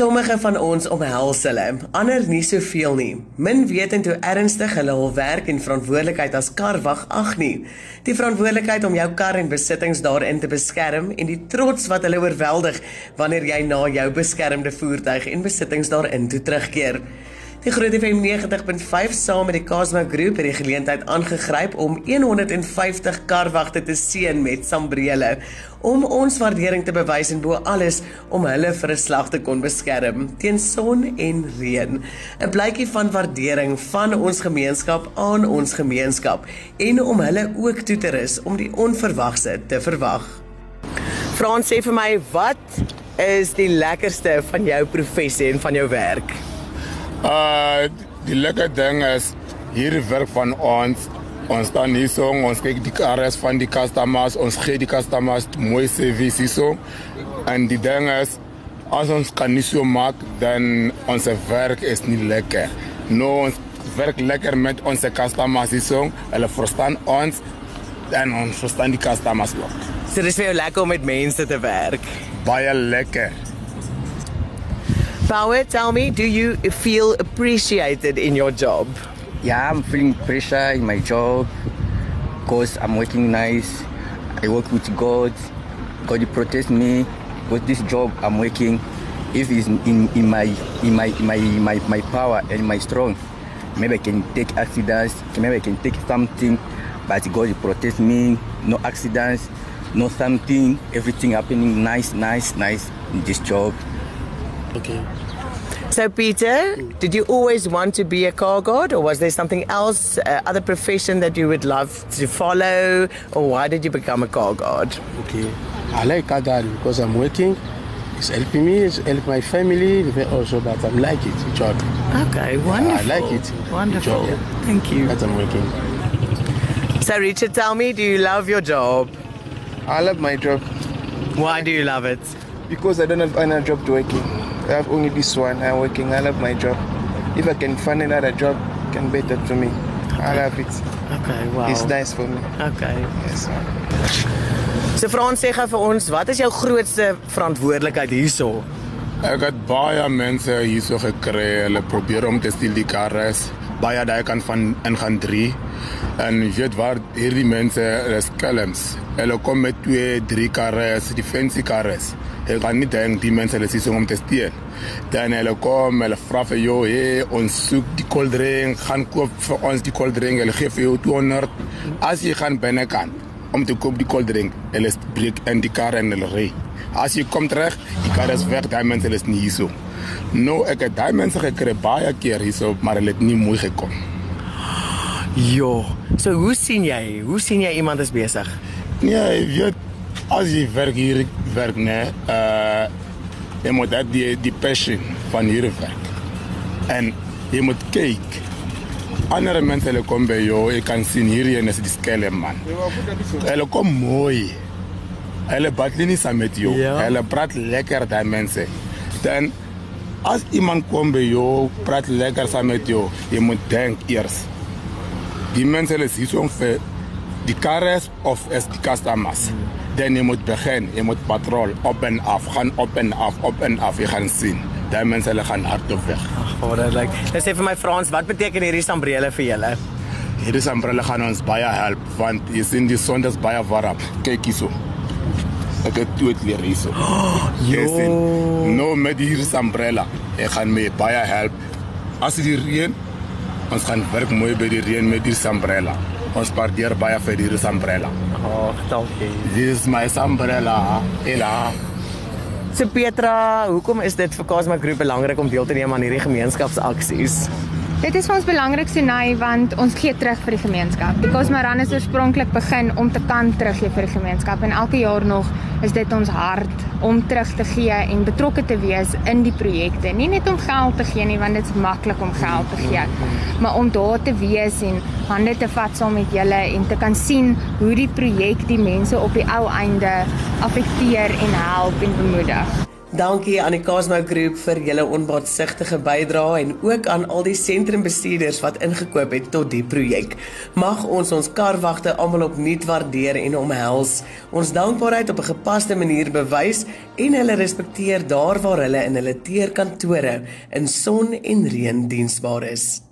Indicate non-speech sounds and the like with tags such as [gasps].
Sommige van ons omhels hulle, ander nie soveel nie. Min wetend hoe ernstig hulle hul werk en verantwoordelikheid as karwag ag nie. Die verantwoordelikheid om jou kar en besittings daarin te beskerm en die trots wat hulle oorweldig wanneer jy na jou beskermde voertuig en besittings daarin toe terugkeer. Die Groot FM 90.5 saam met die Casma Groep het die geleentheid aangegryp om 150 karwagte te seën met sambrele om ons waardering te bewys en bo alles om hulle vir 'n slag te kon beskerm teen son en reën. 'n Blykie van waardering van ons gemeenskap aan ons gemeenskap en om hulle ook toe te rus om die onverwagse te verwag. Frans sê vir my, wat is die lekkerste van jou professie en van jou werk? Uh die lekker ding is hier werk van ons. Ons staan hier so, ons kyk die karre van die customers, ons gee die customers mooi service hier so. En die ding is as ons kan nie so maak dan ons werk is nie lekker. No ons werk lekker met ons customers hier. Hulle verstaan ons en ons verstaan die customers ook. So dis vir jou lekker om met mense te werk. Baie lekker. Power, tell me, do you feel appreciated in your job? Yeah, I'm feeling pressure in my job because I'm working nice. I work with God. God protects me with this job I'm working. If it's in, in my in my in my my my power and my strong, maybe I can take accidents. Maybe I can take something, but God protects me. No accidents, no something. Everything happening nice, nice, nice in this job. Okay. So, Peter, did you always want to be a car guard, or was there something else, uh, other profession that you would love to follow, or why did you become a car guard? Okay, I like car guard because I'm working. It's helping me, it's helping my family also, but I'm like it, job. Okay, wonderful. I like it. Wonderful. Job, yeah. Thank you. That I'm working. So, Richard, tell me, do you love your job? I love my job. Why do you love it? Because I don't have another job to working. I have only this one. I'm working. I love my job. If I can find another job, can better to me. I love it. Okay, wow. It's nice for me. Okay. Yes. So Frans sê gou vir ons, wat is jou grootste verantwoordelikheid hierso? Ek het baie mense hierso gekry. Hulle probeer om te steel die karre. Baie daai kan van ingaan 3. En jy weet waar hierdie mense is kelms. Hulle kom met 2, 3 karre, die fancy karre. Ek gaan nie dink die mense hulle sies om te steel. Dan hulle kom, hulle vra vir jou, "Hey, ons soek die koeldrink, gaan koop vir ons die koeldrink. Hulle gee vir jou 200 as jy gaan binnekant om te koop die koeldrink. Hulle breek in die kar en hulle ry. As jy kom terug, die kar is weg, daai mense is nie hier so. Nou ek het daai mense gekry baie keer hierso, maar hulle het nie mooi gekom. Jo, so hoe sien jy? Hoe sien jy iemand is besig? Nee, jy weet as jy werk hier werk nê, uh jy moet dat die die passion van hier werk. En jy moet kyk. Ander mense hulle kom by jou, jy kan sien hier en is die skele man. Hulle kom mooi. Hulle battle nie saam met jou. Ja. Hulle praat lekker daai mense. Dan as iemand kom by jou, praat lekker saam met jou, jy moet dink eers. Die mense is hier so vir die karres of as die customers. Dan jy moet begin, jy moet patrol op en af, gaan op en af, op en af, jy gaan sien. Daai mense hulle gaan hard op weg. Oh, dit lyk. Dis sê vir my Frans, wat beteken hierdie sambrele vir julle? Hierdie sambrele gaan ons baie help want jy sien die son is baie warm. Kyk hierso. Ek het toe dit leer hierso. [gasps] Jy sien. Nou met hierdie sambrele, ek gaan my baie help. As dit reën, ons gaan werk mooi by die reën met die sambrele. Ons spandeer baie vir hierdie sambrele. Oh, dankie. This is my umbrella. Ela. So Petra, hoekom is dit vir Casma Groep belangrik om deel te neem aan hierdie gemeenskapsaksies? Dit is vir ons belangrik Sunay want ons gee terug vir die gemeenskap. Die Cosmaran is oorspronklik begin om te kan teruggee vir die gemeenskap en elke jaar nog is dit ons hart om terug te gee en betrokke te wees in die projekte. Nie net om geld te gee nie want dit is maklik om geld te gee, maar om daar te wees en hande te vat saam met julle en te kan sien hoe die projek die mense op die ou einde affekteer en help en bemoedig. Dankie aan die Cosmo Groep vir julle onbaatsigtige bydrae en ook aan al die sentrumbestuurders wat ingekoop het tot die projek. Mag ons ons karwagte almal opnuut waardeer en omhels. Ons dankbaarheid op 'n gepaste manier bewys en hulle respekteer daar waar hulle in hulle teerkantore in son en reën diensbaar is.